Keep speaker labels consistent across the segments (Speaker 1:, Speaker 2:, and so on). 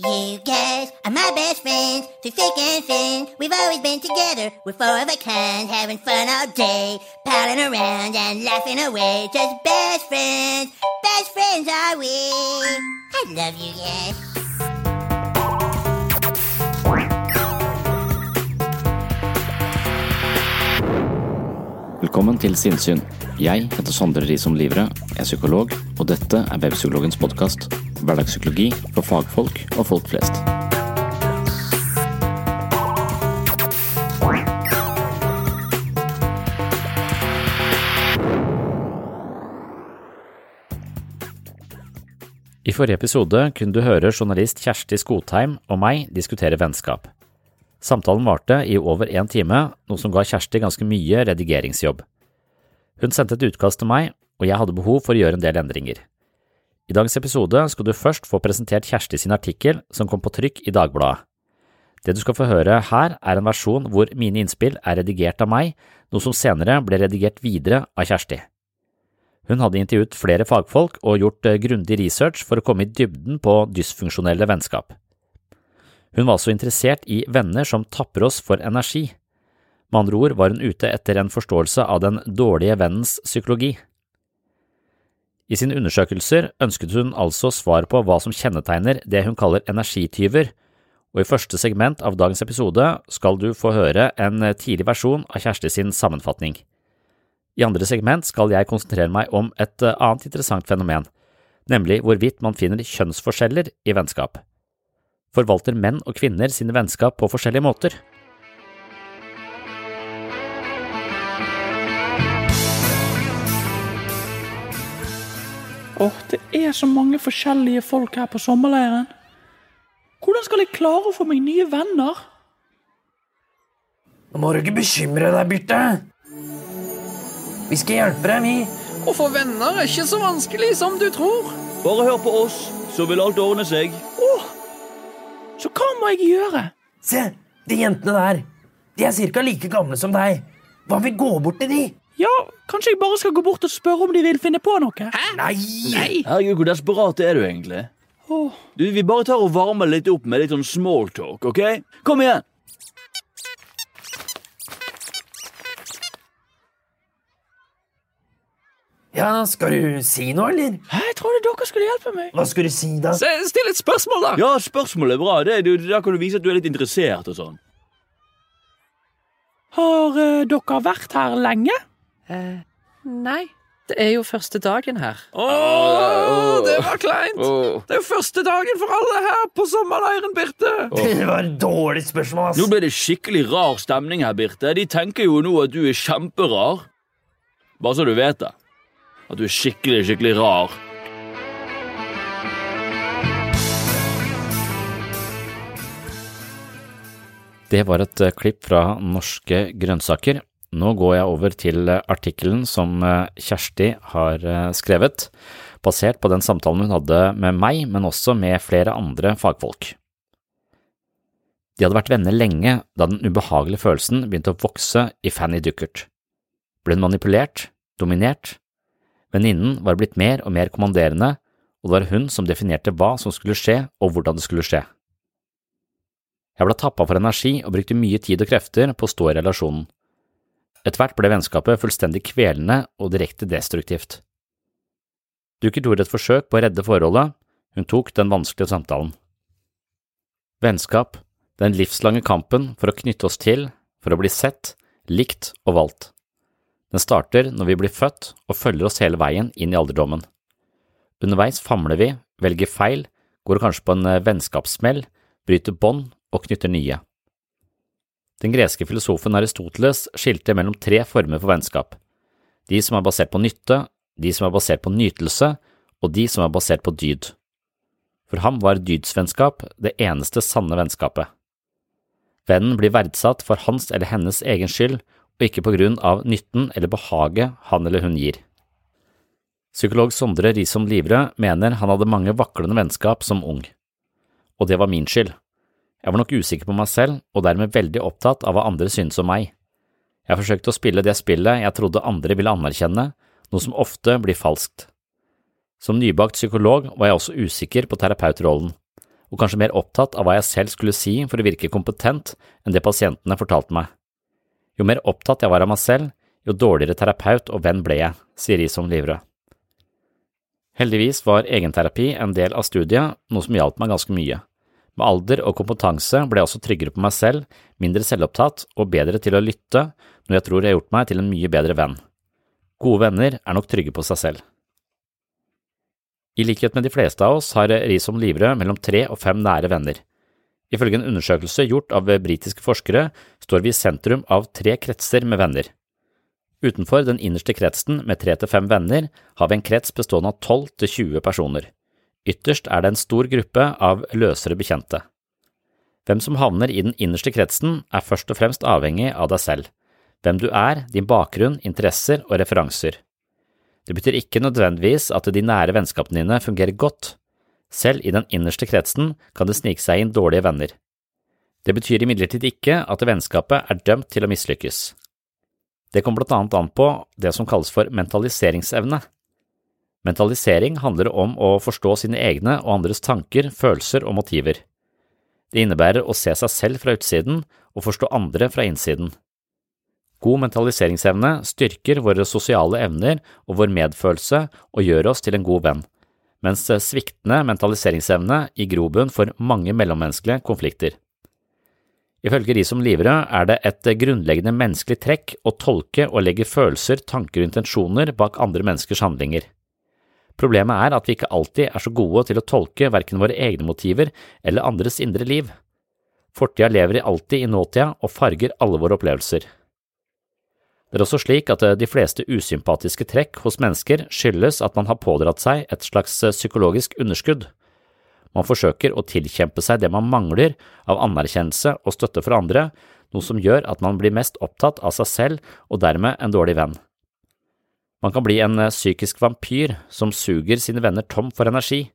Speaker 1: You guys are my best friends, through thick and thin. We've always been together, we're four of a kind, having fun all day, palling around and laughing away. Just best friends, best friends are we. I love you guys.
Speaker 2: Velkommen til Sinnsyn. Jeg heter Sondre Risom Livre, jeg er psykolog, og dette er Webpsykologens podkast. Hverdagspsykologi for fagfolk og folk flest. I forrige episode kunne du høre journalist Kjersti Skotheim og meg diskutere vennskap. Samtalen varte i over en time, noe som ga Kjersti ganske mye redigeringsjobb. Hun sendte et utkast til meg, og jeg hadde behov for å gjøre en del endringer. I dagens episode skal du først få presentert Kjersti sin artikkel som kom på trykk i Dagbladet. Det du skal få høre her, er en versjon hvor mine innspill er redigert av meg, noe som senere ble redigert videre av Kjersti. Hun hadde intervjuet flere fagfolk og gjort eh, grundig research for å komme i dybden på dysfunksjonelle vennskap. Hun var også interessert i venner som tapper oss for energi. Med andre ord var hun ute etter en forståelse av den dårlige vennens psykologi. I sine undersøkelser ønsket hun altså svar på hva som kjennetegner det hun kaller energityver, og i første segment av dagens episode skal du få høre en tidlig versjon av Kjersti sin sammenfatning. I andre segment skal jeg konsentrere meg om et annet interessant fenomen, nemlig hvorvidt man finner kjønnsforskjeller i vennskap. Forvalter menn og kvinner sine vennskap på forskjellige måter?
Speaker 3: Åh, det er så mange forskjellige folk her på sommerleiren. Hvordan skal jeg klare å få meg nye venner?
Speaker 4: Nå må du ikke bekymre deg, Birte. Vi skal hjelpe deg, vi.
Speaker 5: Å få venner er ikke så vanskelig som du tror.
Speaker 6: Bare hør på oss, så vil alt ordne seg.
Speaker 3: Åh, så hva må jeg gjøre?
Speaker 4: Se, de jentene der. De er cirka like gamle som deg. Hva om vi går bort til de?
Speaker 3: Ja, kanskje jeg bare skal gå bort og spørre om de vil finne på noe?
Speaker 5: Hæ?
Speaker 4: Nei!
Speaker 5: Nei!
Speaker 6: Herregud, hvor desperat er du egentlig?
Speaker 3: Oh.
Speaker 6: Du, Vi bare tar og varmer litt opp med litt sånn smalltalk, ok? Kom igjen!
Speaker 4: Ja, skal du si noe, eller?
Speaker 3: Hæ, jeg trodde dere skulle hjelpe meg.
Speaker 4: Hva skal du si, da?
Speaker 5: Se, Still et spørsmål, da.
Speaker 6: Ja, spørsmålet er bra. Det, er- du, da kan du vise at du er litt interessert og sånn.
Speaker 3: Har eh, dere vært her lenge?
Speaker 5: Eh, nei. Det er jo første dagen her. Å,
Speaker 6: Åh,
Speaker 5: det var kleint! Det er jo første dagen for alle her på sommerleiren, Birte.
Speaker 4: Det var et dårlig spørsmål, ass.
Speaker 6: Nå ble det skikkelig rar stemning her, Birte. De tenker jo nå at du er kjemperar. Bare så du vet det. At du er skikkelig, skikkelig rar.
Speaker 2: Det var et eh, klipp fra Norske grønnsaker. Nå går jeg over til artikkelen som eh, Kjersti har eh, skrevet, basert på den samtalen hun hadde med meg, men også med flere andre fagfolk. De hadde vært venner lenge da den ubehagelige følelsen begynte å vokse i Fanny Duckert. Ble hun manipulert? Dominert? Venninnen var blitt mer og mer kommanderende, og det var hun som definerte hva som skulle skje og hvordan det skulle skje. Jeg ble tappa for energi og brukte mye tid og krefter på å stå i relasjonen. Etter hvert ble vennskapet fullstendig kvelende og direkte destruktivt. Duker gjorde et forsøk på å redde forholdet, hun tok den vanskelige samtalen. Vennskap, den livslange kampen for å knytte oss til, for å bli sett, likt og valgt. Den starter når vi blir født og følger oss hele veien inn i alderdommen. Underveis famler vi, velger feil, går kanskje på en vennskapssmell, bryter bånd og knytter nye. Den greske filosofen Aristoteles skilte mellom tre former for vennskap, de som er basert på nytte, de som er basert på nytelse, og de som er basert på dyd. For ham var dydsvennskap det eneste sanne vennskapet. Vennen blir verdsatt for hans eller hennes egen skyld, og ikke på grunn av nytten eller behaget han eller hun gir. Psykolog Sondre Risom Livre mener han hadde mange vaklende vennskap som ung. Og det var min skyld. Jeg var nok usikker på meg selv, og dermed veldig opptatt av hva andre syntes om meg. Jeg forsøkte å spille det spillet jeg trodde andre ville anerkjenne, noe som ofte blir falskt. Som nybakt psykolog var jeg også usikker på terapeutrollen, og kanskje mer opptatt av hva jeg selv skulle si for å virke kompetent enn det pasientene fortalte meg. Jo mer opptatt jeg var av meg selv, jo dårligere terapeut og venn ble jeg, sier Isom Livrød. Heldigvis var egenterapi en del av studiet, noe som hjalp meg ganske mye. Med alder og kompetanse ble jeg også tryggere på meg selv, mindre selvopptatt og bedre til å lytte, noe jeg tror jeg har gjort meg til en mye bedre venn. Gode venner er nok trygge på seg selv. I likhet med de fleste av oss har Risom Livrød mellom tre og fem nære venner. Ifølge en undersøkelse gjort av britiske forskere står vi i sentrum av tre kretser med venner. Utenfor den innerste kretsen med tre til fem venner har vi en krets bestående av tolv til tjue personer. Ytterst er det en stor gruppe av løsere bekjente. Hvem som havner i den innerste kretsen, er først og fremst avhengig av deg selv hvem du er, din bakgrunn, interesser og referanser. Det betyr ikke nødvendigvis at de nære vennskapene dine fungerer godt. Selv i den innerste kretsen kan det snike seg inn dårlige venner. Det betyr imidlertid ikke at vennskapet er dømt til å mislykkes. Det kommer blant annet an på det som kalles for mentaliseringsevne. Mentalisering handler om å forstå sine egne og andres tanker, følelser og motiver. Det innebærer å se seg selv fra utsiden og forstå andre fra innsiden. God mentaliseringsevne styrker våre sosiale evner og vår medfølelse og gjør oss til en god venn, mens sviktende mentaliseringsevne gir grobunn for mange mellommenneskelige konflikter. Ifølge som Livrød er det et grunnleggende menneskelig trekk å tolke og legge følelser, tanker og intensjoner bak andre menneskers handlinger. Problemet er at vi ikke alltid er så gode til å tolke verken våre egne motiver eller andres indre liv. Fortida lever alltid i nåtida og farger alle våre opplevelser. Det er også slik at eh, de fleste usympatiske trekk hos mennesker skyldes at man har pådratt seg et slags eh, psykologisk underskudd. Man forsøker å tilkjempe seg det man mangler av anerkjennelse og støtte fra andre, noe som gjør at man blir mest opptatt av seg selv og dermed en dårlig venn. Man kan bli en eh, psykisk vampyr som suger sine venner tom for energi.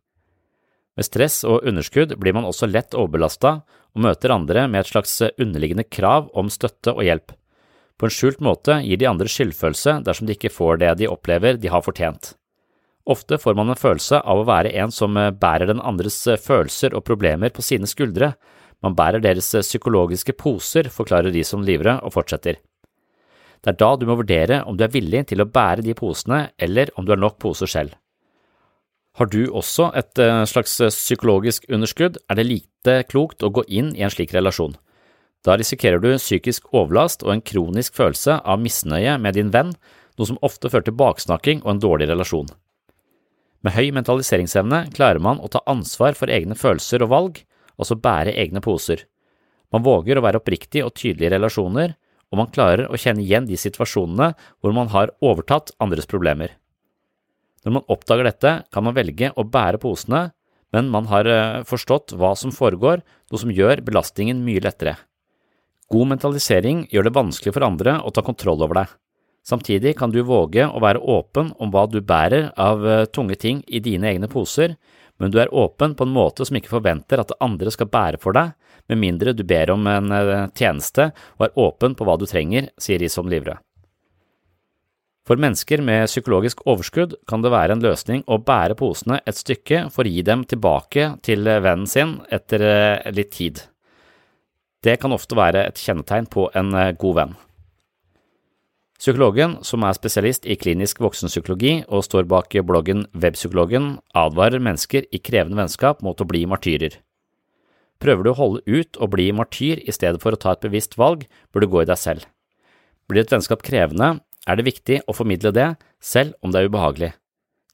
Speaker 2: Med stress og underskudd blir man også lett overbelasta og møter andre med et slags underliggende krav om støtte og hjelp. På en skjult måte gir de andre skyldfølelse dersom de ikke får det de opplever de har fortjent. Ofte får man en følelse av å være en som eh, bærer den andres eh, følelser og problemer på sine skuldre, man bærer deres eh, psykologiske poser, forklarer de som livre og fortsetter. Det er da du må vurdere om du er villig til å bære de posene, eller om du har nok poser selv. Har du også et slags psykologisk underskudd, er det lite klokt å gå inn i en slik relasjon. Da risikerer du psykisk overlast og en kronisk følelse av misnøye med din venn, noe som ofte fører til baksnakking og en dårlig relasjon. Med høy mentaliseringsevne klarer man å ta ansvar for egne følelser og valg, altså bære egne poser. Man våger å være oppriktig og tydelig i relasjoner, og man klarer å kjenne igjen de situasjonene hvor man har overtatt andres problemer. Når man oppdager dette, kan man velge å bære posene, men man har eh, forstått hva som foregår, noe som gjør belastningen mye lettere. God mentalisering gjør det vanskelig for andre å ta kontroll over deg. Samtidig kan du våge å være åpen om hva du bærer av eh, tunge ting i dine egne poser, men du er åpen på en måte som ikke forventer at andre skal bære for deg, med mindre du ber om en eh, tjeneste og er åpen på hva du trenger, sier Risom Livre. For mennesker med psykologisk overskudd kan det være en løsning å bære posene et stykke for å gi dem tilbake til vennen sin etter eh, litt tid. Det kan ofte være et kjennetegn på en god venn. Psykologen, som er spesialist i klinisk voksenpsykologi og står bak bloggen Webpsykologen, advarer mennesker i krevende vennskap mot å bli martyrer. Prøver du å holde ut og bli martyr i stedet for å ta et bevisst valg, bør du gå i deg selv. Blir et vennskap krevende, er det viktig å formidle det, selv om det er ubehagelig.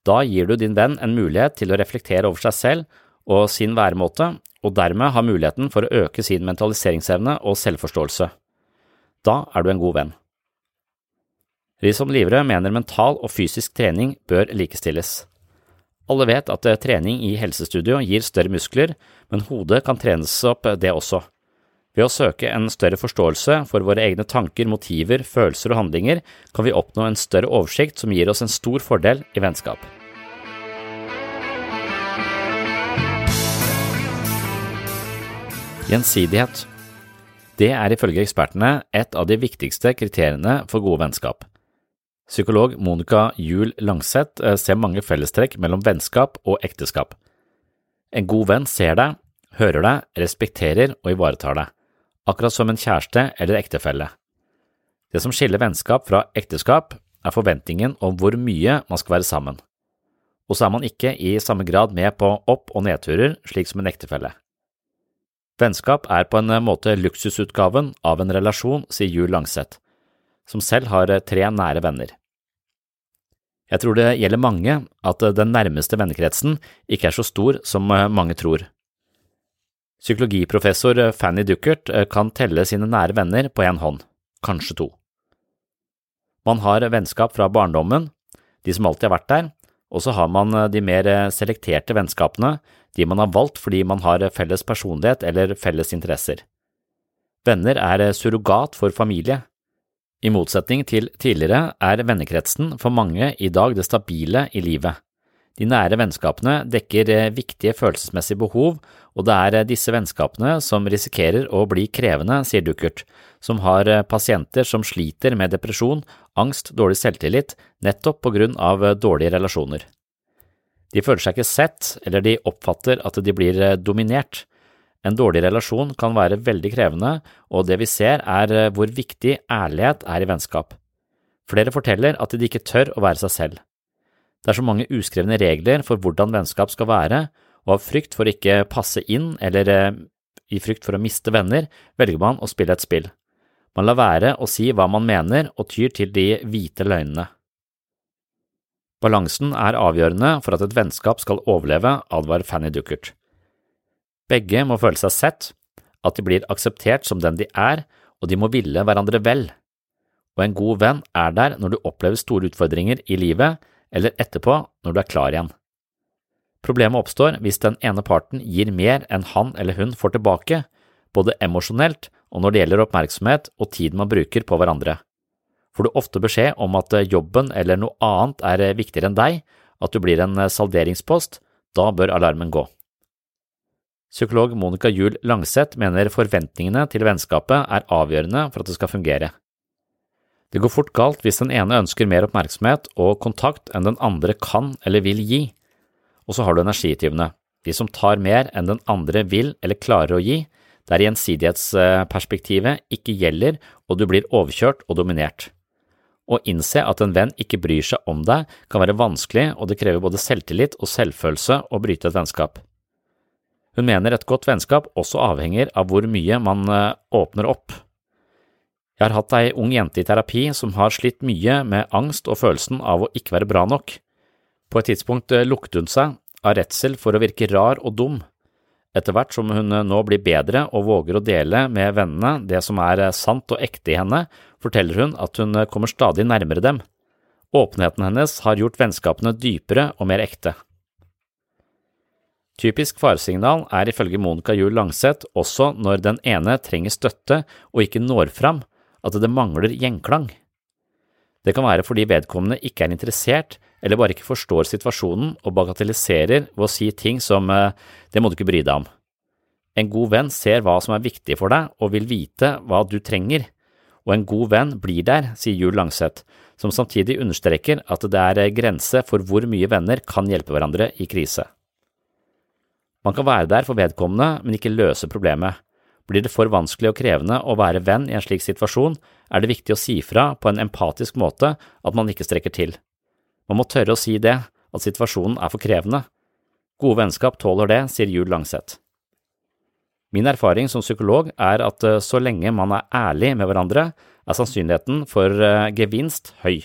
Speaker 2: Da gir du din venn en mulighet til å reflektere over seg selv og sin væremåte, og dermed ha muligheten for å øke sin mentaliseringsevne og selvforståelse. Da er du en god venn. Risom Livrød mener mental og fysisk trening bør likestilles. Alle vet at eh, trening i helsestudio gir større muskler, men hodet kan trenes opp eh, det også. Ved å søke en større forståelse for våre egne tanker, motiver, følelser og handlinger, kan vi oppnå en større oversikt som gir oss en stor fordel i vennskap. Gjensidighet Det er ifølge ekspertene et av de viktigste kriteriene for gode vennskap. Psykolog Monica Juel Langseth eh, ser mange fellestrekk mellom vennskap og ekteskap. En god venn ser deg, hører deg, respekterer og ivaretar deg, akkurat som en kjæreste eller ektefelle. Det som skiller vennskap fra ekteskap, er forventningen om hvor mye man skal være sammen, og så er man ikke i samme grad med på opp- og nedturer slik som en ektefelle. Vennskap er på en måte luksusutgaven av en relasjon, sier Juel Langseth, som selv har tre nære venner. Jeg tror det gjelder mange at den nærmeste vennekretsen ikke er så stor som eh, mange tror. Psykologiprofessor Fanny Duckert eh, kan telle sine nære venner på én hånd, kanskje to. Man har vennskap fra barndommen, de som alltid har vært der, og så har man eh, de mer selekterte vennskapene, de man har valgt fordi man har felles personlighet eller felles interesser. Venner er surrogat for familie, i motsetning til tidligere er vennekretsen for mange i dag det stabile i livet. De nære vennskapene dekker eh, viktige følelsesmessige behov, og det er eh, disse vennskapene som risikerer å bli krevende, sier Duckert, som har eh, pasienter som sliter med depresjon, angst, dårlig selvtillit, nettopp på grunn av dårlige relasjoner. De føler seg ikke sett, eller de oppfatter at de blir dominert. En dårlig relasjon kan være veldig krevende, og det vi ser er eh, hvor viktig ærlighet er i vennskap. Flere forteller at de ikke tør å være seg selv. Det er så mange uskrevne regler for hvordan vennskap skal være, og av frykt for ikke passe inn eller eh, i frykt for å miste venner, velger man å spille et spill. Man lar være å si hva man mener og tyr til de hvite løgnene. Balansen er avgjørende for at et vennskap skal overleve, advarer Fanny Duckert. Begge må føle seg sett, at de blir akseptert som den de er, og de må ville hverandre vel. Og en god venn er der når du opplever store utfordringer i livet, eller etterpå når du er klar igjen. Problemet oppstår hvis den ene parten gir mer enn han eller hun får tilbake, både emosjonelt og når det gjelder oppmerksomhet og tid man bruker på hverandre. Får du ofte beskjed om at jobben eller noe annet er viktigere enn deg, at du blir en salderingspost, da bør alarmen gå. Psykolog Monica Juel Langseth mener forventningene til vennskapet er avgjørende for at det skal fungere. Det går fort galt hvis den ene ønsker mer oppmerksomhet og kontakt enn den andre kan eller vil gi. Og så har du energityvene, de som tar mer enn den andre vil eller klarer å gi, der gjensidighetsperspektivet ikke gjelder og du blir overkjørt og dominert. Å innse at en venn ikke bryr seg om deg kan være vanskelig, og det krever både selvtillit og selvfølelse å bryte et vennskap. Hun mener et godt vennskap også avhenger av hvor mye man eh, åpner opp. Jeg har hatt ei ung jente i terapi som har slitt mye med angst og følelsen av å ikke være bra nok. På et tidspunkt eh, lukket hun seg av redsel for å virke rar og dum. Etter hvert som hun eh, nå blir bedre og våger å dele med vennene det som er sant og ekte i henne, forteller hun at hun kommer stadig nærmere dem. Åpenheten hennes har gjort vennskapene dypere og mer ekte. Typisk faresignal er ifølge Monica Juel Langseth også når den ene trenger støtte og ikke når fram, at det mangler gjenklang. Det kan være fordi vedkommende ikke er interessert eller bare ikke forstår situasjonen og bagatelliserer ved å si ting som eh, det må du ikke bry deg om. En god venn ser hva som er viktig for deg og vil vite hva du trenger, og en god venn blir der, sier Juel Langseth, som samtidig understreker at det er grense for hvor mye venner kan hjelpe hverandre i krise. Man kan være der for vedkommende, men ikke løse problemet. Blir det for vanskelig og krevende å være venn i en slik situasjon, er det viktig å si fra på en empatisk måte at man ikke strekker til. Man må tørre å si det, at situasjonen er for krevende. Gode vennskap tåler det, sier Juel Langseth. Min erfaring som psykolog er at eh, så lenge man er ærlig med hverandre, er sannsynligheten for eh, gevinst høy.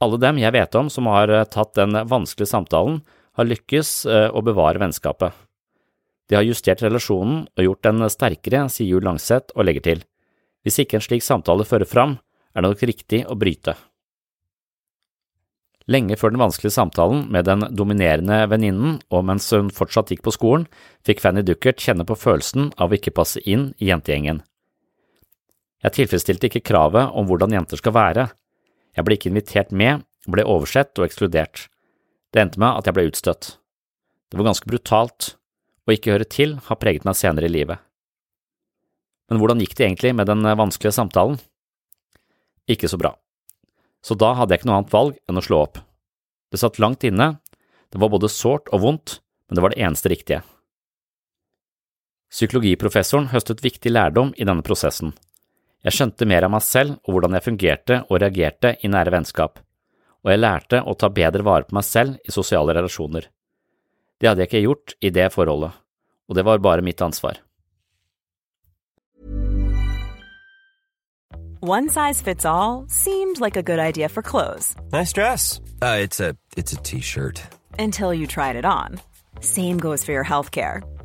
Speaker 2: Alle dem jeg vet om som har eh, tatt den vanskelige samtalen, har lykkes å bevare vennskapet. De har justert relasjonen og gjort den sterkere, sier Jul Langseth og legger til. Hvis ikke en slik samtale fører fram, er det nok riktig å bryte. Lenge før den vanskelige samtalen med den dominerende venninnen, og mens hun fortsatt gikk på skolen, fikk Fanny Duckert kjenne på følelsen av å ikke passe inn i jentegjengen. Jeg tilfredsstilte ikke kravet om hvordan jenter skal være. Jeg ble ikke invitert med, ble oversett og ekskludert. Det endte med at jeg ble utstøtt. Det var ganske brutalt. Å ikke høre til har preget meg senere i livet. Men hvordan gikk det egentlig med den vanskelige samtalen? Ikke så bra så da hadde jeg ikke noe annet valg enn å slå opp. Det satt langt inne, det var både sårt og vondt, men det var det eneste riktige. Psykologiprofessoren høstet viktig lærdom i denne prosessen. Jeg skjønte mer av meg selv og hvordan jeg fungerte og reagerte i nære vennskap, og jeg lærte å ta bedre vare på meg selv i sosiale relasjoner. Det hadde jeg ikke gjort i det forholdet, og det var bare mitt ansvar.
Speaker 7: One size fits all seemed like a good idea for clothes.
Speaker 8: Nice dress. Uh, it's a t-shirt.
Speaker 7: Until you tried it on. Same goes for your healthcare.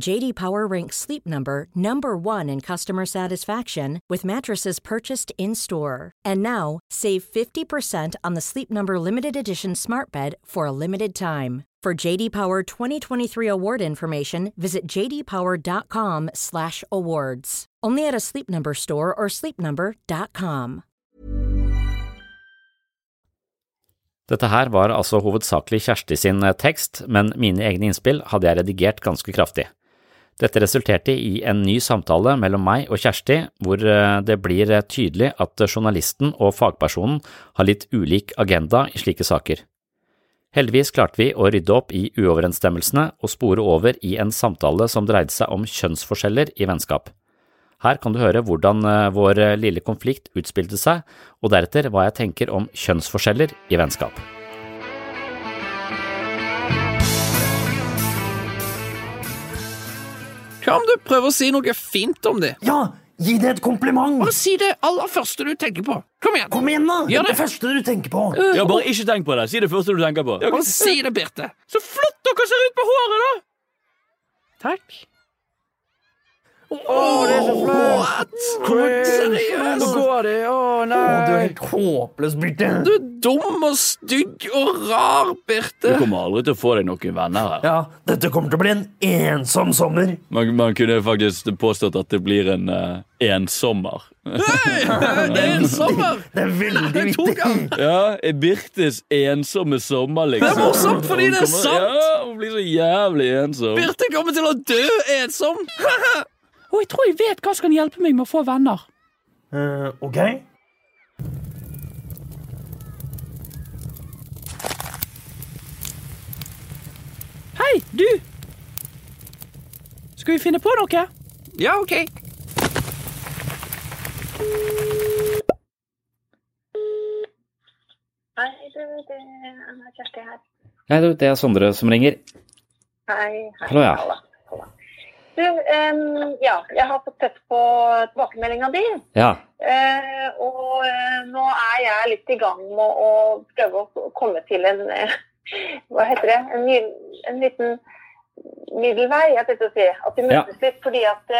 Speaker 9: JD Power ranks Sleep Number number 1 in customer satisfaction with mattresses purchased in-store. And now, save 50% on the Sleep Number limited edition Smart Bed for a limited time. For JD Power 2023 award information, visit jdpower.com/awards. Only at a Sleep Number store or sleepnumber.com.
Speaker 2: Dette her var altså hovedsakelig Kjersti sin tekst, men mine egne innspill hadde jeg redigert ganske kraftig. Dette resulterte i en ny samtale mellom meg og Kjersti, hvor eh, det blir eh, tydelig at journalisten og fagpersonen har litt ulik agenda i slike saker. Heldigvis klarte vi å rydde opp i uoverensstemmelsene og spore over i en samtale som dreide seg om kjønnsforskjeller i vennskap. Her kan du høre hvordan eh, vår lille konflikt utspilte seg, og deretter hva jeg tenker om kjønnsforskjeller i vennskap.
Speaker 10: Hva om du prøver å si noe fint om dem?
Speaker 4: Ja, gi det et kompliment!
Speaker 10: Bare si det aller første du tenker på. Kom igjen!
Speaker 4: Kom igjen da!
Speaker 10: Gjør
Speaker 4: det.
Speaker 10: det.
Speaker 4: første du tenker på.
Speaker 6: Ja, Bare ikke tenk på det. Si det første du tenker på.
Speaker 10: Ja, bare si det, Birte. Så flott dere ser ut på håret, da! Takk.
Speaker 6: Å, det er så flaut!
Speaker 10: Seriøst?
Speaker 6: Nå går det. Å, nei.
Speaker 4: Å, du er helt håpløs, Birte.
Speaker 10: Du er dum og stygg og rar, Birte.
Speaker 6: Du kommer aldri til å få deg noen venner her.
Speaker 4: Ja, dette kommer til å bli en ensom sommer.
Speaker 6: Man, man kunne faktisk påstått at det blir en uh, ensommer.
Speaker 10: Hei, det er en sommer!
Speaker 4: Det er veldig
Speaker 10: viktig.
Speaker 6: Ja, Birtes ensomme sommer, liksom.
Speaker 10: Det er morsomt fordi det er sant.
Speaker 6: Ja, Hun blir så jævlig ensom.
Speaker 10: Birte kommer til å dø ensom.
Speaker 3: Og jeg tror jeg vet hva som kan hjelpe meg med å få venner.
Speaker 4: Uh, ok.
Speaker 3: Hei, du! Skal vi finne på noe?
Speaker 10: Ja, OK.
Speaker 11: Hei, det er Kjersti her.
Speaker 2: Hei, det er Sondre som ringer.
Speaker 11: Hei, hei.
Speaker 2: Hallo, ja.
Speaker 11: Du, um, ja, jeg har fått sett på tilbakemeldinga di.
Speaker 2: Ja.
Speaker 11: Uh, og uh, nå er jeg litt i gang med å prøve å komme til en uh, Hva heter det? En, ny, en liten middelvei, jeg tenkte å si. At vi
Speaker 12: Ja.
Speaker 11: møtes litt. Fordi at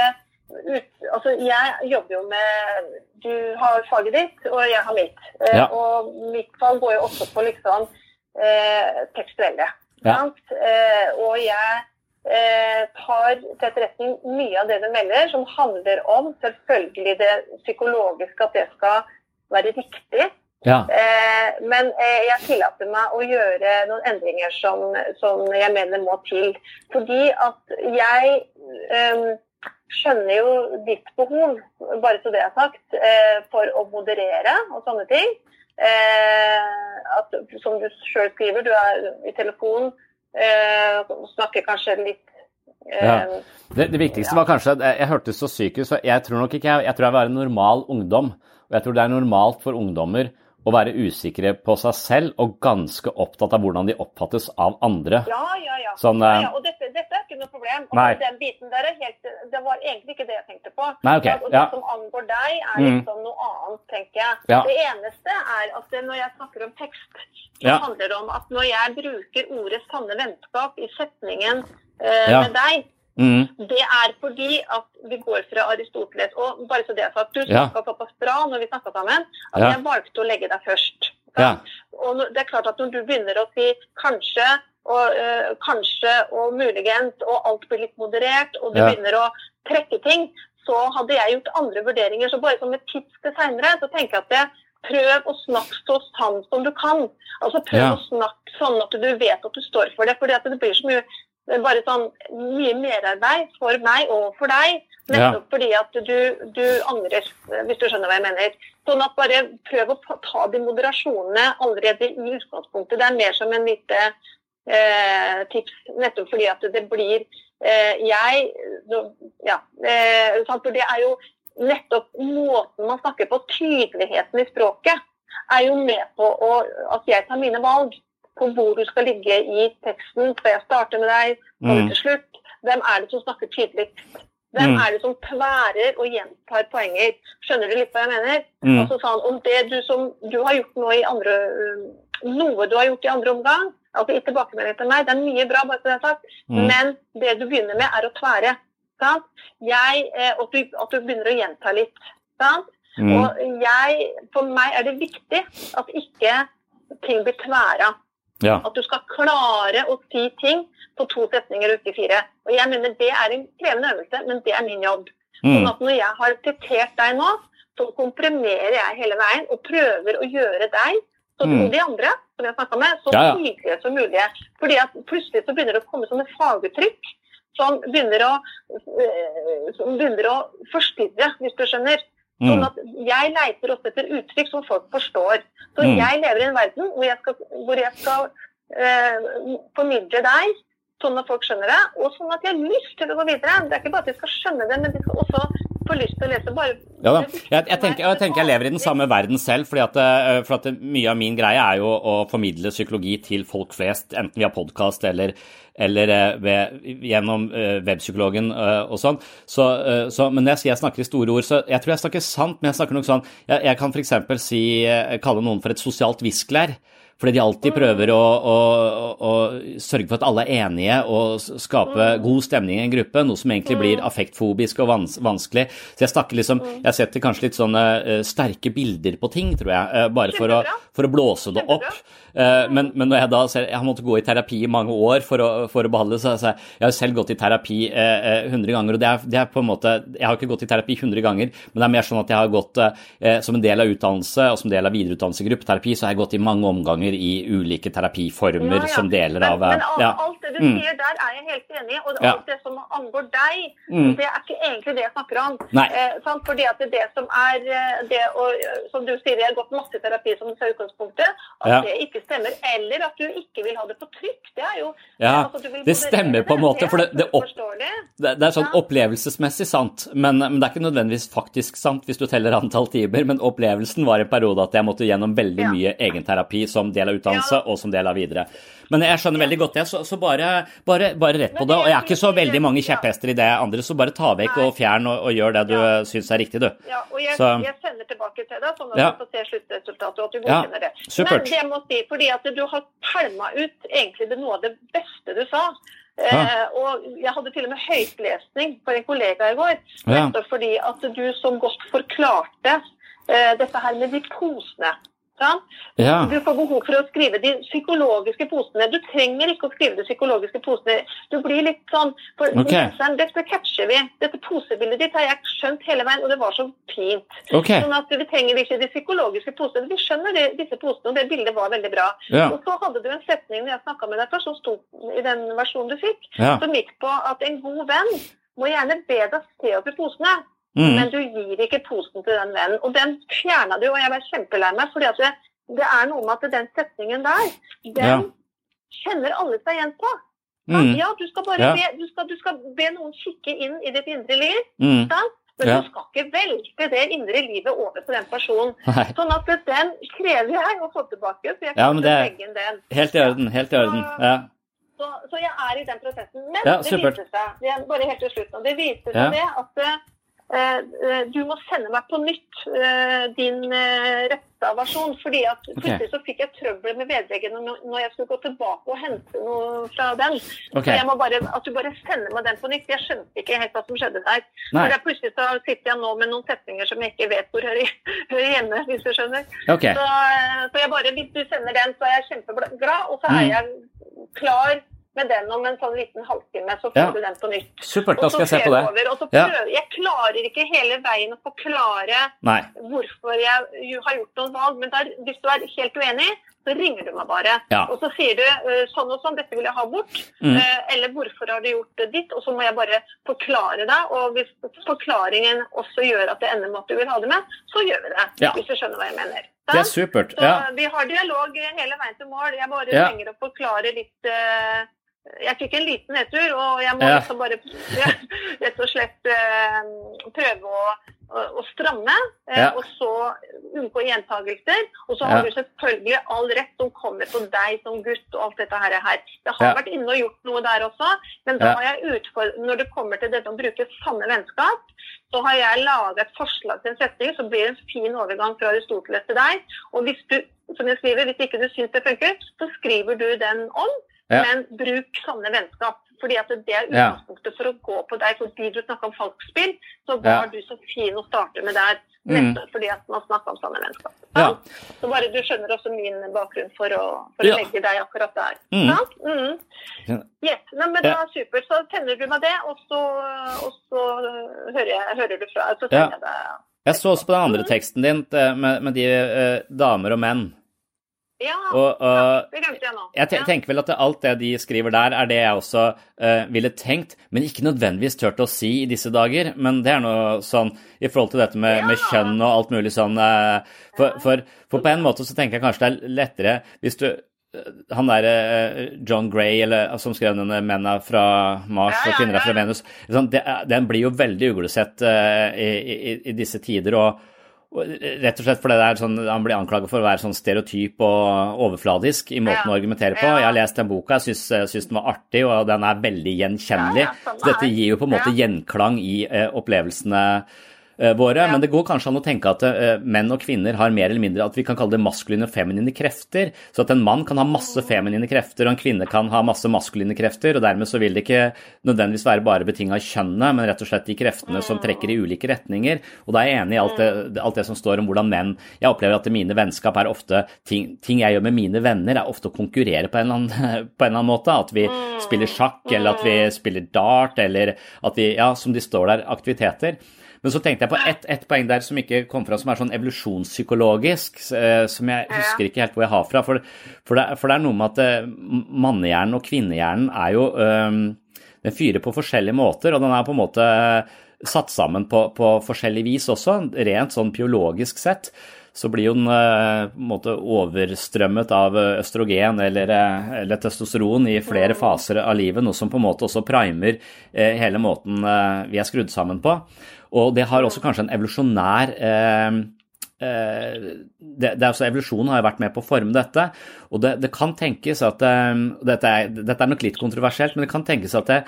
Speaker 11: ut, altså, jeg jobber jo med Du har faget ditt, og jeg har mitt.
Speaker 12: Ja.
Speaker 11: Og mitt fag går jo også på liksom eh, tekstuelle.
Speaker 12: Ja.
Speaker 11: Eh, og jeg tar til etterretning mye av det du melder, som handler om selvfølgelig det psykologiske, at det skal være riktig.
Speaker 2: Ja.
Speaker 11: Eh, men eh, jeg tillater meg å gjøre noen endringer som, som jeg mener må til. Fordi at jeg eh, skjønner jo ditt behov, bare så det er sagt, eh, for å moderere og sånne ting. Eh, at, som du sjøl skriver, du er i telefon, eh, snakker kanskje litt eh,
Speaker 2: Ja. Det, det viktigste var kanskje at jeg, jeg hørtes så syk ut, så jeg tror nok ikke jeg, jeg tror jeg var en normal ungdom. Og jeg tror det er normalt for ungdommer å være usikre på seg selv og ganske opptatt av hvordan de oppfattes av andre.
Speaker 11: Ja, ja, ja.
Speaker 2: Sånn,
Speaker 11: ja,
Speaker 2: eh,
Speaker 11: ja. Og dette, dette er ikke noe problem. Og
Speaker 2: Nei.
Speaker 11: Den biten der er helt, det var egentlig ikke det jeg tenkte på.
Speaker 2: Nei, ok,
Speaker 11: Og det
Speaker 2: ja.
Speaker 11: som angår deg, er
Speaker 2: Mm.
Speaker 11: liksom noe annet, tenker jeg. Det eneste er at når jeg snakker om tekst, så handler det om at når jeg bruker ordet 'sanne vennskap' i setningen
Speaker 2: Ja.
Speaker 11: med deg,
Speaker 2: Mm.
Speaker 11: det er fordi at vi går fra Aristoteles. Og bare så det er sagt, du
Speaker 2: Ja.
Speaker 11: snakka såpass bra når vi snakka sammen, at
Speaker 2: Ja.
Speaker 11: jeg valgte å legge deg først.
Speaker 2: Ja.
Speaker 11: Og det er klart at når du begynner å si kanskje og øh, kanskje og muligens, og alt blir litt moderert, og du
Speaker 12: Ja.
Speaker 11: begynner å trekke ting, så hadde jeg gjort andre vurderinger. Så bare som et tips til seinere, så tenker jeg at det, prøv å snakke så sant som du kan. Altså prøv
Speaker 12: Ja.
Speaker 11: å snakke sånn at du vet at du står for det. For det blir så mye bare sånn mye merarbeid for meg og for deg. Nettopp fordi at du, du angrer, hvis du skjønner hva jeg mener. Sånn at bare prøv å ta de moderasjonene allerede i utgangspunktet. Det er mer som en lite eh, tips, nettopp fordi at det blir eh, Jeg Ja. Eh? For det er jo nettopp måten man snakker på, tydeligheten i språket, er jo med på å, at jeg tar mine valg på hvor du skal ligge i teksten. Skal jeg starte med deg? Skal
Speaker 12: Mm.
Speaker 11: til slutt? Hvem er det som snakker tydeligst? Hvem
Speaker 12: Mm.
Speaker 11: er det som tværer og gjentar poenger? Skjønner du litt hva jeg mener?
Speaker 12: Mm.
Speaker 11: Altså sånn, om det du som du har gjort nå i andre øh, Noe du har gjort i andre omgang, altså i tilbakemelding til meg, det er mye bra, bare så det er sagt,
Speaker 12: Mm.
Speaker 11: men det du begynner med, er å tvære. Sant? Jeg, eh, at, du, at du begynner å gjenta litt. Sant?
Speaker 12: Mm.
Speaker 11: Og jeg, for meg er det viktig at ikke ting blir tværa.
Speaker 2: Ja.
Speaker 11: At du skal klare å si ting på to setninger og ikke fire. Og jeg mener Det er en krevende øvelse, men det er min jobb.
Speaker 12: Mm.
Speaker 11: Sånn at Når jeg har sitert deg nå, så komprimerer jeg hele veien og prøver å gjøre deg så
Speaker 12: Mm.
Speaker 11: de andre som jeg snakket med, så
Speaker 12: Ja, ja.
Speaker 11: tydelige som mulig. Fordi at plutselig så begynner det å komme sånne faguttrykk som begynner å, øh, som begynner å forstyrre, hvis du skjønner. Sånn
Speaker 12: Mm.
Speaker 11: at Jeg leiter også etter uttrykk som folk forstår. Så
Speaker 12: Mm.
Speaker 11: jeg lever i en verden hvor jeg skal, hvor jeg skal eh, formidle deg sånn at folk skjønner det, og sånn at jeg har lyst til å gå videre. Det er ikke bare at de skal skjønne det, men de skal også få lyst til å lese. bare
Speaker 2: Ja. Jeg, jeg, tenker, jeg tenker jeg lever i den samme verden selv, fordi at, eh, for at mye av min greie er jo å formidle psykologi til folk flest, enten via podkast eller, eller eh, ved, gjennom eh, webpsykologen og sånn. Så, så, men når jeg sier jeg snakker i store ord, så jeg tror jeg snakker sant, men jeg snakker nok sånn Jeg, jeg kan f.eks. Si, kalle noen for et sosialt viskelær. Fordi de alltid prøver å, å, å, å sørge for at alle er enige og skape god stemning i en gruppe, noe som egentlig blir affektfobisk og vans vanskelig. Så jeg snakker liksom, jeg setter kanskje litt sånne eh, sterke bilder på ting, tror jeg, eh, bare for å, for å blåse det opp. Eh, men, men når jeg da ser Jeg har måttet gå i terapi i mange år for å, for å behandle så, så jeg har selv gått i terapi eh, eh, 100 ganger, og det er, det er på en måte Jeg har ikke gått i terapi 100 ganger, men det er mer sånn at jeg har gått som en del av utdannelse og som en del av videreutdannelse i gruppeterapi, så har jeg gått i mange omganger i ulike terapiformer
Speaker 11: Ja, ja.
Speaker 2: som deler av
Speaker 11: Men, men alt, alt det du
Speaker 2: Mm.
Speaker 11: sier der, er jeg helt enig i. Og alt det som angår deg,
Speaker 2: Mm.
Speaker 11: det er ikke egentlig det jeg snakker om.
Speaker 2: Nei.
Speaker 11: Eh, sant? Fordi at det som er eh, det å, Som du sier, jeg har gått masse terapi som sa utgangspunktet. At det ikke stemmer. Eller at du ikke vil ha det på trykk. Det er jo
Speaker 2: Ja,
Speaker 11: altså,
Speaker 2: det stemmer på en måte, for det, det,
Speaker 11: er
Speaker 2: opp, det, det er sånn opplevelsesmessig sant, men, men det er ikke nødvendigvis faktisk sant hvis du teller antall timer. Men opplevelsen var en periode at jeg måtte gjennom veldig mye egenterapi som del av utdannelse og som del av videre. Men jeg skjønner veldig godt det, så, så bare, bare, bare rett på det. Og jeg er ikke så veldig mange kjepphester i det andre, så bare ta vekk og fjern og, og gjør det du ja. syns er riktig, du.
Speaker 11: Ja, og jeg,
Speaker 2: Så-
Speaker 11: jeg sender tilbake til deg, sånn at
Speaker 2: Ja.
Speaker 11: du får se sluttresultatet, og at du
Speaker 2: Ja,
Speaker 11: godkjenner det.
Speaker 2: supert.
Speaker 11: Men det jeg må si, fordi at du har pælma ut egentlig det noe av det beste du sa.
Speaker 2: Ja.
Speaker 11: Eh, og jeg hadde til og med høytlesning for en kollega i går.
Speaker 2: Ja.
Speaker 11: Nettopp fordi at du så godt forklarte eh, dette her med de posene. Sant?
Speaker 2: Ja.
Speaker 11: Du får behov for å skrive de psykologiske posene. Du trenger ikke å skrive de psykologiske posene. Du blir litt sånn for
Speaker 2: okay.
Speaker 11: leseren, Dette catcher vi. Dette posebildet ditt har jeg skjønt hele veien, og det var så fint.
Speaker 2: Okay.
Speaker 11: Sånn at Vi trenger ikke de psykologiske posene. Vi skjønner det, disse posene, og det bildet var veldig bra.
Speaker 2: Ja.
Speaker 11: Og så hadde du en setning når jeg snakka med deg først, som sto i den versjonen du fikk,
Speaker 2: Ja.
Speaker 11: som gikk på at en god venn må gjerne be deg se opp i posene.
Speaker 2: Mm.
Speaker 11: Men du gir ikke posen til den vennen. Og den fjerna du, og jeg ble kjempelei meg. at det, det er noe med at den setningen der, den
Speaker 2: Ja.
Speaker 11: kjenner alle seg igjen på.
Speaker 2: Mm.
Speaker 11: Ja, du skal bare
Speaker 2: Ja.
Speaker 11: be, du skal, du skal be noen kikke inn i ditt indre liv.
Speaker 2: Mm.
Speaker 11: sant? Men
Speaker 2: Ja.
Speaker 11: du skal ikke velte det indre livet over på den personen.
Speaker 2: Nei.
Speaker 11: Sånn at den krever jeg å få tilbake. Så jeg
Speaker 2: Ja,
Speaker 11: kan ikke legge inn den.
Speaker 2: Helt i orden. Helt i orden. Ja.
Speaker 11: Så, så jeg er i den prosessen. Men
Speaker 2: Ja,
Speaker 11: det viser seg det bare helt til slutt det viser seg
Speaker 2: Ja.
Speaker 11: det at eh, du må sende meg på nytt eh, din eh, retta versjon. fordi at plutselig så fikk jeg trøbbel med vedleggen når, jeg skulle gå tilbake og hente noe fra den.
Speaker 2: Okay.
Speaker 11: Så jeg må bare, At du bare sender meg den på nytt. Jeg skjønte ikke helt hva som skjedde der.
Speaker 2: Nei.
Speaker 11: For plutselig så sitter jeg nå med noen setninger som jeg ikke vet hvor hører, hører hjemme, hvis du skjønner.
Speaker 2: Okay.
Speaker 11: Så, eh, så jeg bare, hvis du sender den, så er jeg kjempeglad, og så er
Speaker 2: Mm.
Speaker 11: jeg klar med den om en sånn liten halvtime, så får
Speaker 2: Ja.
Speaker 11: du den på nytt.
Speaker 2: Supert, da skal jeg se på det.
Speaker 11: Over, og så
Speaker 2: Ja.
Speaker 11: Jeg klarer ikke hele veien å forklare
Speaker 2: Nei.
Speaker 11: hvorfor jeg har gjort noen valg, men der, hvis du er helt uenig, så ringer du meg bare.
Speaker 2: Ja.
Speaker 11: Og så sier du eh, sånn og sånn, dette vil jeg ha bort.
Speaker 2: Mm.
Speaker 11: Eh, eller hvorfor har du gjort det ditt? Og så må jeg bare forklare deg. Og hvis forklaringen også gjør at det ender med at du vil ha det med, så gjør vi det.
Speaker 2: Ja.
Speaker 11: Hvis du skjønner hva jeg mener.
Speaker 2: Det er supert.
Speaker 11: Så
Speaker 2: Ja.
Speaker 11: vi har dialog hele veien til mål. Jeg bare
Speaker 2: Ja.
Speaker 11: trenger å forklare litt eh, Jeg fikk en liten nedtur, og jeg må
Speaker 2: Ja.
Speaker 11: liksom bare ja, rett og slett eh, prøve å, å, å stramme. eh,
Speaker 2: Ja.
Speaker 11: Og så unngå gjentagelser. Og så har du selvfølgelig all rett som kommer på deg som gutt og alt dette her. Jeg har vært inne og gjort noe der også, men da har jeg utfordret Når det kommer til dette å bruke samme vennskap, så har jeg laget et forslag til en setning som blir en fin overgang fra Aristoteles til deg. Og hvis du, som jeg skriver, hvis ikke du syns det funker, så skriver du den om,
Speaker 2: Ja.
Speaker 11: men bruk sanne vennskap. Fordi at det er utgangspunktet for å gå på deg. Fordi du snakka om falskspill, så var
Speaker 2: Ja.
Speaker 11: du så fin å starte med der.
Speaker 2: Mm.
Speaker 11: Nettopp fordi at man snakka om sanne vennskap.
Speaker 2: Ja.
Speaker 11: Så bare du skjønner også min bakgrunn for å, for å legge deg akkurat der.
Speaker 2: Mm.
Speaker 11: Mm. Yes, Nei, men
Speaker 2: Ja.
Speaker 11: da Supert. Så tenner du meg det, og så, og så hører, jeg, hører du fra. Så sender jeg det.
Speaker 2: Jeg så også på den andre teksten din eh, med, med de eh, damer og menn.
Speaker 11: Ja,
Speaker 2: Og, og
Speaker 11: det glemte jeg nå.
Speaker 2: jeg te tenker vel at alt det de skriver der, er det jeg også uh, ville tenkt, men ikke nødvendigvis turt å si i disse dager. Men det er noe sånn i forhold til dette med, med kjønn og alt mulig sånn uh, for, for, for på en måte så tenker jeg kanskje det er lettere hvis du han der eh, John Gray, eller, som skrev denne 'Menn er fra Mars og kvinner er fra Venus', sånn, det, den blir jo veldig uglesett i, i, i disse tider. og Rett og slett fordi det er sånn, han blir anklaget for å være sånn stereotyp og overfladisk i måten å argumentere på. Jeg har lest den boka, jeg syns, den var artig, og den er veldig gjenkjennelig.
Speaker 11: Ja, ja, samme
Speaker 2: Så dette gir jo på en måte
Speaker 11: Ja.
Speaker 2: gjenklang i eh, opplevelsene eh, Ja. men det går kanskje an å tenke at uh, menn og kvinner har mer eller mindre at vi kan kalle det maskuline og feminine krefter. Så at en mann kan ha masse feminine krefter, og en kvinne kan ha masse maskuline krefter. og Dermed så vil det ikke nødvendigvis være bare betinga av kjønnet, men rett og slett de kreftene som trekker i ulike retninger. Og da er jeg enig i alt det, alt det som står om hvordan menn Jeg opplever at mine vennskap er ofte ting, ting jeg gjør med mine venner, er ofte å konkurrere på en, eller annen, på en eller annen måte. At vi spiller sjakk, eller at vi spiller dart, eller at vi Ja, som de står der, aktiviteter. Men så tenkte jeg på ett et poeng der som ikke kom fra, som er sånn evolusjonspsykologisk, eh, som jeg husker ikke helt hvor jeg har fra. For, for, det, for det er noe med at eh, mannehjernen og kvinnehjernen er jo um, Den fyrer på forskjellige måter, og den er på en måte satt sammen på, på forskjellig vis også, rent sånn biologisk sett så blir jo den måte overstrømmet av østrogen eller, eller, testosteron i flere faser av livet, noe som på en måte også primer hele måten vi er skrudd sammen på. Og det har også kanskje en evolusjonær det, det er også Evolusjonen har vært med på å forme dette. og Det, det kan tenkes at dette er, dette er, nok litt kontroversielt, men det kan tenkes at det,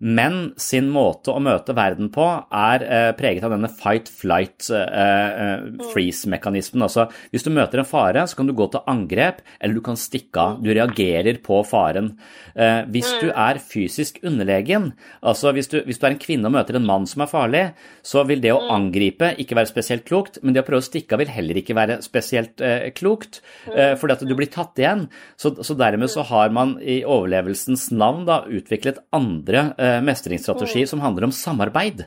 Speaker 2: men sin måte å møte verden på er eh, preget av denne fight, flight, eh, eh, freeze-mekanismen. Altså, hvis du møter en fare, så kan du gå til angrep, eller du kan stikke av. Du reagerer på faren. Eh, hvis du er fysisk underlegen, altså hvis du, hvis du, er en kvinne og møter en mann som er farlig, så vil det å angripe ikke være spesielt klokt, men det å prøve å stikke av vil heller ikke være spesielt eh, klokt, eh, fordi at du blir tatt igjen. Så, så, dermed så har man i overlevelsens navn da utviklet andre mestringsstrategi som handler om samarbeid.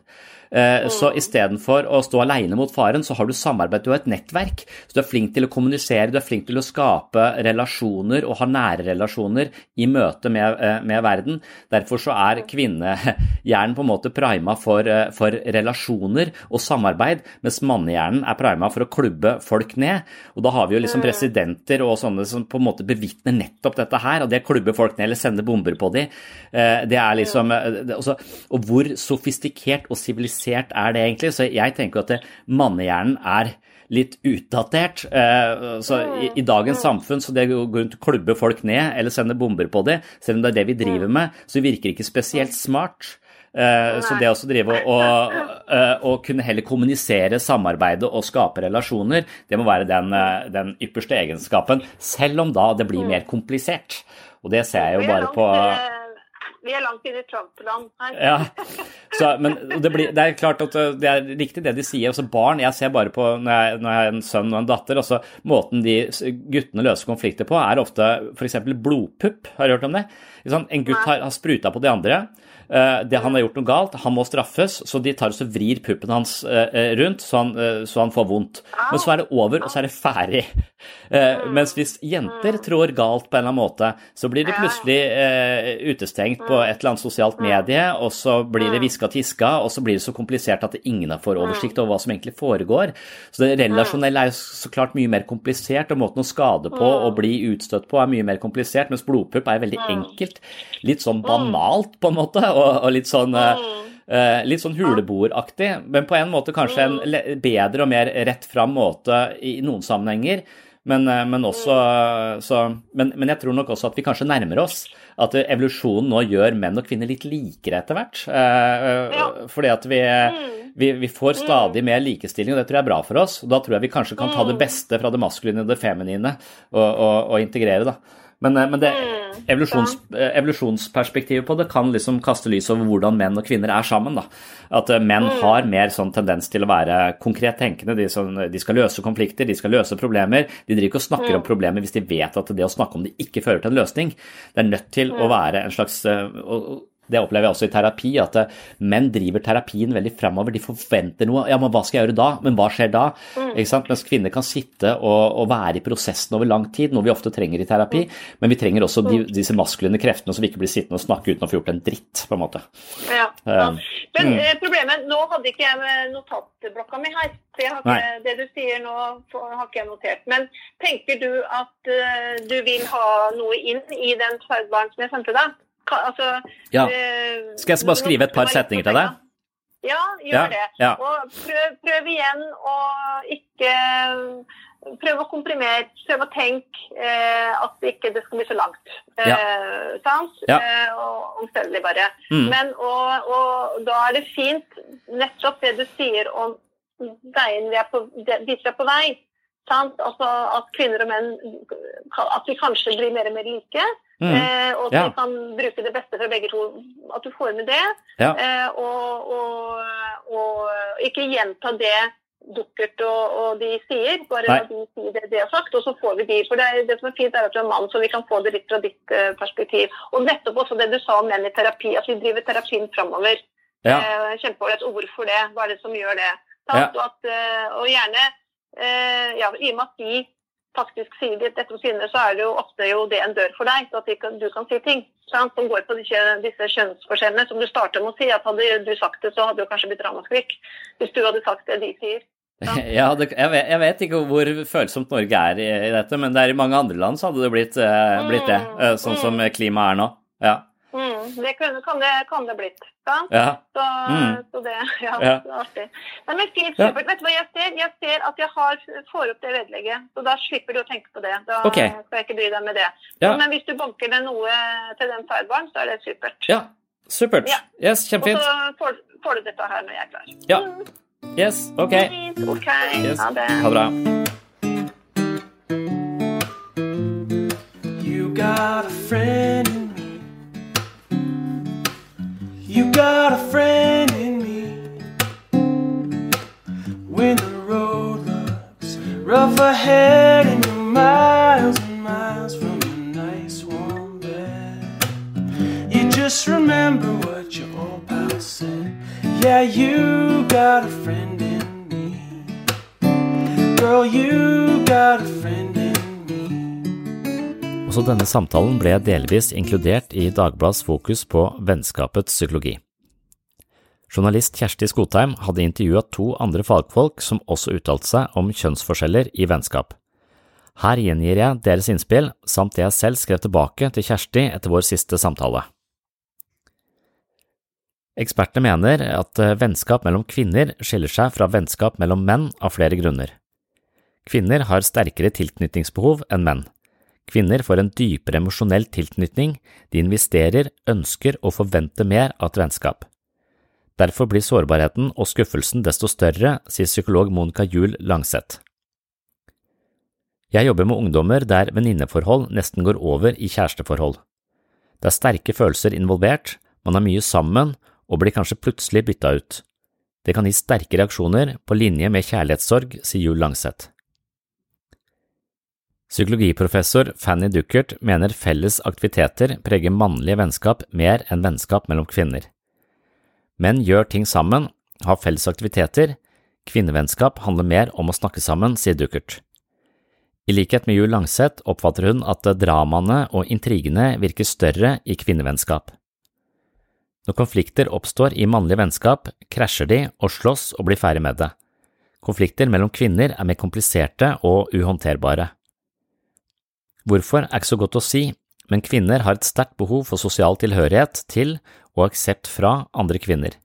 Speaker 2: Eh, så istedenfor å stå alene mot faren, så har du samarbeid, du har et nettverk. Så du er flink til å kommunisere, du er flink til å skape relasjoner og ha nære relasjoner i møte med, eh, med verden. Derfor så er kvinnehjernen på en måte prima for, eh, for relasjoner og samarbeid, mens mannehjernen er prima for å klubbe folk ned. Og da har vi jo liksom presidenter og sånne som på en måte bevitner nettopp dette her, og det klubber folk ned eller sender bomber på dem. Det er liksom Og hvor sofistikert og sivilisert komplisert er det egentlig? Så jeg tenker at mannehjernen er litt utdatert. Eh, så i, i, dagens samfunn, så det å gå rundt og klubbe folk ned eller sende bomber på dem, selv om det er det vi driver med, så virker det ikke spesielt smart. Eh, så det å drive og, og, eh, og, kunne heller kommunisere, samarbeide og skape relasjoner, det må være den, den ypperste egenskapen, selv om da det blir mer komplisert. Og det ser jeg jo bare på
Speaker 11: vi er langt inne i Trump-land her.
Speaker 2: Ja, så, men det, blir, det, er klart at det er riktig det de sier. Altså barn, Jeg ser bare på når jeg, når jeg har en sønn og en datter altså Måten de guttene løser konflikter på, er ofte f.eks. blodpupp. Har du hørt om det? En gutt har, har spruta på de andre. Eh, det Han har gjort noe galt, han må straffes, så de tar og vrir puppen hans eh, eh, rundt så han, så han, får vondt. Men så er det over, og så er det ferdig. Mens hvis jenter trår galt på en eller annen måte, så blir de plutselig utestengt på et eller annet sosialt medie, og så blir det hviska tiska, og så blir det så komplisert at ingen får oversikt over hva som egentlig foregår. Så det relasjonelle er så klart mye mer komplisert, og måten å skade på og bli utstøtt på er mye mer komplisert, mens blodpupp er veldig enkelt. Litt sånn banalt, på en måte. og og, og litt sånn Uh, litt sånn huleboeraktig, men på en måte kanskje en bedre og mer rett fram måte i noen sammenhenger. Men, uh, men også så, men, men, jeg tror nok også at vi kanskje nærmer oss at evolusjonen nå gjør menn og kvinner litt likere etter hvert. Uh, ja. Fordi at vi, vi, vi, får stadig mer likestilling, og det tror jeg er bra for oss. Og da tror jeg vi kanskje kan ta det beste fra det maskuline og det feminine og, og, og integrere, da. Men, men det, evolusjons, evolusjonsperspektivet på det kan liksom kaste lys over hvordan menn og kvinner er sammen. Da. At eh, menn mm. har mer sånn tendens til å være konkret tenkende. De, som, de, skal løse konflikter, de skal løse problemer. De driver ikke og snakker om mm. problemer hvis de vet at det å snakke om det ikke fører til en løsning. Det er nødt til å mm. være en slags eh, det opplever jeg også i terapi, at eh, menn driver terapien veldig framover. De forventer noe. Ja, men hva skal jeg gjøre da? Men hva skjer da? Mm. Mens kvinner kan sitte og, og, være i prosessen over lang tid, noe vi ofte trenger i terapi. Mm. Men vi trenger også de, mm. disse maskuline kreftene som vi ikke blir sittende og snakke uten å få gjort en dritt, på en måte.
Speaker 11: Ja. ja. Um, men mm. Eh, problemet Nå hadde ikke jeg notatblokka mi her. Så ikke, det du sier nå, har ikke jeg notert. Men tenker du at uh, du vil ha noe inn i den tverrbaren som jeg sendte deg? Altså,
Speaker 2: ja. Eh, Skal jeg bare skrive et par setninger til deg?
Speaker 11: Ja, gjør ja, det. Ja. Og prøv, prøv, igjen å ikke Prøv å komprimere, prøv å tenke eh, at ikke det skal bli så langt. Eh, ja. sant? Eh, og omstendelig, bare. Mm. Men og, og, da er det fint, nettopp det du sier om veien vi er på, dit vi er på vei. Sant? Altså at kvinner og menn At vi kanskje blir mer og mer like.
Speaker 12: Mm.
Speaker 11: Eh, og at
Speaker 12: Ja.
Speaker 11: vi kan bruke det beste fra begge to. At du får med det.
Speaker 12: Ja.
Speaker 11: Eh, og, og, og ikke gjenta det Dukkert og, og de sier, bare
Speaker 12: Nei.
Speaker 11: at de sier det de har sagt, og så får vi de. For det, er, det som er fint, er at du er mann, så vi kan få det litt fra ditt eh, perspektiv. Og nettopp også det du sa om menn i terapi, at vi driver terapien framover.
Speaker 12: Ja.
Speaker 11: Eh, Kjempeålreit. Og hvorfor det? Hva er det som gjør det? At, eh, og gjerne, eh, ja, i og med at de faktisk sier det dette om sine, så er det jo ofte jo det en dør for deg, så at du kan si ting sant? som går på disse, disse kjønnsforskjellene. Som du starter med å si, at hadde du sagt det, så hadde du kanskje blitt ramaskrik. Hvis du hadde sagt det de sier.
Speaker 2: Ja, det, jeg, vet, jeg vet ikke hvor følsomt Norge er i, i dette, men i mange andre land så hadde det blitt, eh, blitt det, eh, sånn som klimaet er nå. Ja.
Speaker 11: Mm, det kunne, kan, det, kan det blitt.
Speaker 2: Ja.
Speaker 11: Så,
Speaker 2: Mm.
Speaker 11: så det, ja,
Speaker 2: Ja.
Speaker 11: det er artig. Nei, men fint,
Speaker 2: Ja.
Speaker 11: Vet du hva jeg ser? Jeg ser at jeg har, får opp det vedlegget, så da slipper du å tenke på det. Da
Speaker 2: okay.
Speaker 11: skal jeg ikke bry deg med det.
Speaker 2: Ja.
Speaker 11: Men hvis du banker ned noe til den sidebaren, så er det supert.
Speaker 2: ja. Supert.
Speaker 11: Ja.
Speaker 2: Yes, kjempefint.
Speaker 11: Og så får, får du dette her når jeg er klar.
Speaker 2: Ja. Yes, ok.
Speaker 11: Fint, Ok,
Speaker 2: Yes.
Speaker 11: ha det.
Speaker 2: Ha det bra.
Speaker 12: Ahead and you're miles and miles from a nice warm bed, you just remember what your old pal said. Yeah, you got a friend in me. Girl, you got a friend
Speaker 2: Også denne samtalen ble delvis inkludert i Dagbladets fokus på vennskapets psykologi. Journalist Kjersti Skotheim hadde intervjua to andre fagfolk som også uttalte seg om kjønnsforskjeller i vennskap. Her gjengir jeg deres innspill, samt det jeg selv skrev tilbake til Kjersti etter vår siste samtale. Ekspertene mener at eh, vennskap mellom kvinner skiller seg fra vennskap mellom menn av flere grunner. Kvinner har sterkere tilknytningsbehov enn menn. Kvinner får en dypere emosjonell tilknytning, de investerer, ønsker og forventer mer av et vennskap. Derfor blir sårbarheten og skuffelsen desto større, sier psykolog Monica Juel Langseth. Jeg jobber med ungdommer der venninneforhold nesten går over i kjæresteforhold. Det er sterke følelser involvert, man er mye sammen og blir kanskje plutselig bytta ut. Det kan gi sterke reaksjoner på linje med kjærlighetssorg, sier Juel Langseth. Psykologiprofessor Fanny Duckert mener felles aktiviteter preger mannlige vennskap mer enn vennskap mellom kvinner. Menn gjør ting sammen, har felles aktiviteter, kvinnevennskap handler mer om å snakke sammen, sier Duckert. I likhet med Juel Langseth oppfatter hun at dramaene og intrigene virker større i kvinnevennskap. Når konflikter oppstår i mannlige vennskap, krasjer de og slåss og blir ferdig med det. Konflikter mellom kvinner er mer kompliserte og uhåndterbare. Hvorfor er ikke så godt å si, men kvinner har et sterkt behov for sosial tilhørighet til og aksept fra andre kvinner.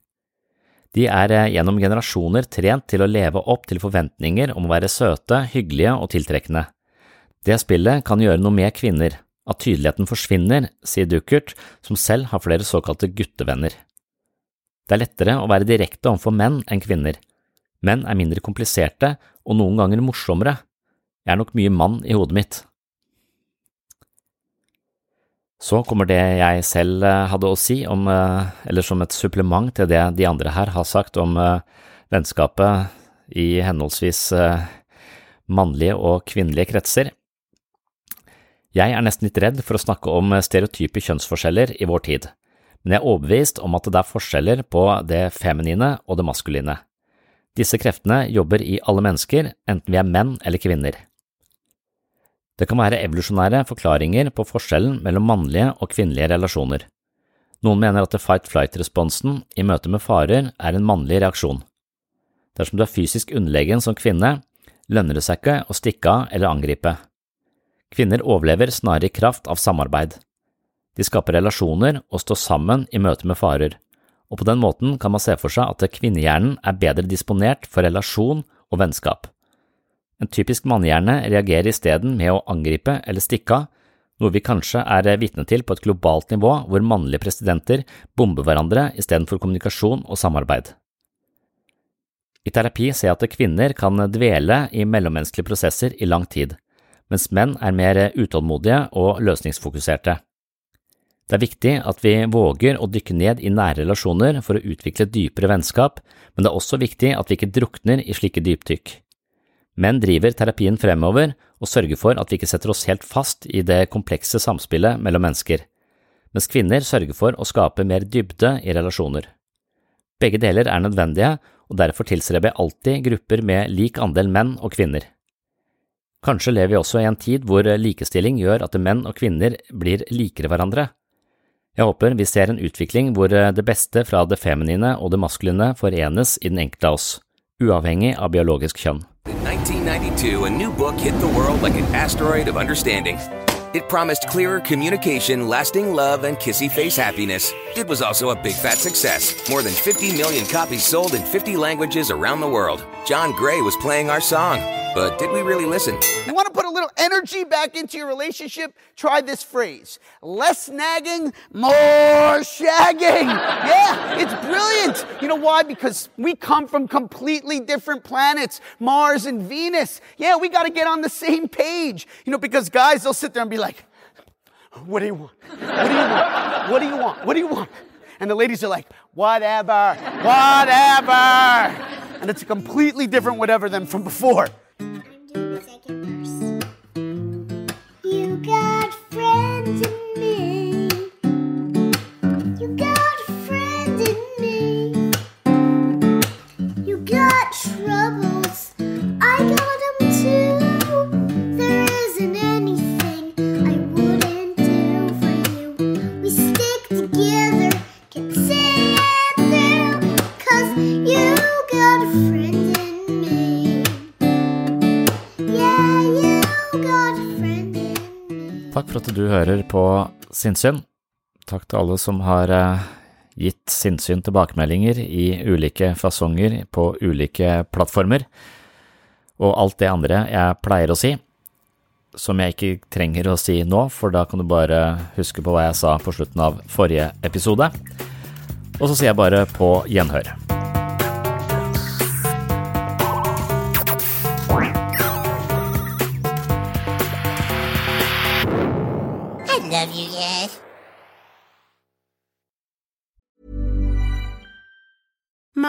Speaker 2: De er eh, gjennom generasjoner trent til å leve opp til forventninger om å være søte, hyggelige og tiltrekkende. Det spillet kan gjøre noe med kvinner, at tydeligheten forsvinner, sier Duckert, som selv har flere såkalte guttevenner. Det er lettere å være direkte overfor menn enn kvinner. Menn er mindre kompliserte og noen ganger morsommere. Jeg er nok mye mann i hodet mitt. Så kommer det jeg selv eh, hadde å si om, eh, eller som et supplement til det de andre her har sagt om eh, vennskapet i henholdsvis mannlige og kvinnelige kretser. Jeg er nesten litt redd for å snakke om stereotype kjønnsforskjeller i vår tid, men jeg er overbevist om at det er forskjeller på det feminine og det maskuline. Disse kreftene jobber i alle mennesker, enten vi er menn eller kvinner. Det kan være evolusjonære forklaringer på forskjellen mellom mannlige og kvinnelige relasjoner. Noen mener at fight-flight-responsen i møte med farer er en mannlig reaksjon. Dersom du er fysisk underlegen som kvinne, lønner det seg ikke å stikke av eller angripe. Kvinner overlever snarere i kraft av samarbeid. De skaper relasjoner og står sammen i møte med farer, og på den måten kan man se for seg at kvinnehjernen er bedre disponert for relasjon og vennskap. En typisk mannehjerne reagerer isteden med å angripe eller stikke av, noe vi kanskje er vitne til på et globalt nivå hvor mannlige presidenter bomber hverandre istedenfor kommunikasjon og samarbeid. I terapi ser jeg at kvinner kan dvele i mellommenneskelige prosesser i lang tid, mens menn er mer utålmodige og løsningsfokuserte. Det er viktig at vi våger å dykke ned i nære relasjoner for å utvikle dypere vennskap, men det er også viktig at vi ikke drukner i slike dypdykk. Menn driver terapien fremover og sørger for at vi ikke setter oss helt fast i det komplekse samspillet mellom mennesker, mens kvinner sørger for å skape mer dybde i relasjoner. Begge deler er nødvendige, og derfor tilstreber jeg alltid grupper med lik andel menn og kvinner. Kanskje lever vi også i en tid hvor likestilling gjør at menn og kvinner blir likere hverandre. Jeg håper vi ser en utvikling hvor det beste fra det feminine og det maskuline forenes i den enkelte av oss, uavhengig av biologisk kjønn.
Speaker 13: In 1992, a new book hit the world like an asteroid of understanding. It promised clearer communication, lasting love, and kissy face happiness. It was also a big fat success. More than 50 million copies sold in 50 languages around the world. John Gray was playing our song. But did we really listen?
Speaker 14: You want to put a little energy back into your relationship? Try this phrase less nagging, more shagging. Yeah, it's brilliant. You know why? Because we come from completely different planets Mars and Venus. Yeah, we got to get on the same page. You know, because guys, they'll sit there and be like, What do you want? What do you want? What do you want? What do you want? And the ladies are like, Whatever, whatever. And it's a completely different whatever than from before.
Speaker 2: Sinnsyn. Takk til alle som har eh, gitt sinnssyn tilbakemeldinger i ulike fasonger på ulike plattformer, og alt det andre jeg pleier å si, som jeg ikke trenger å si nå, for da kan du bare huske på hva jeg sa på slutten av forrige episode. Og så sier jeg bare på gjenhør.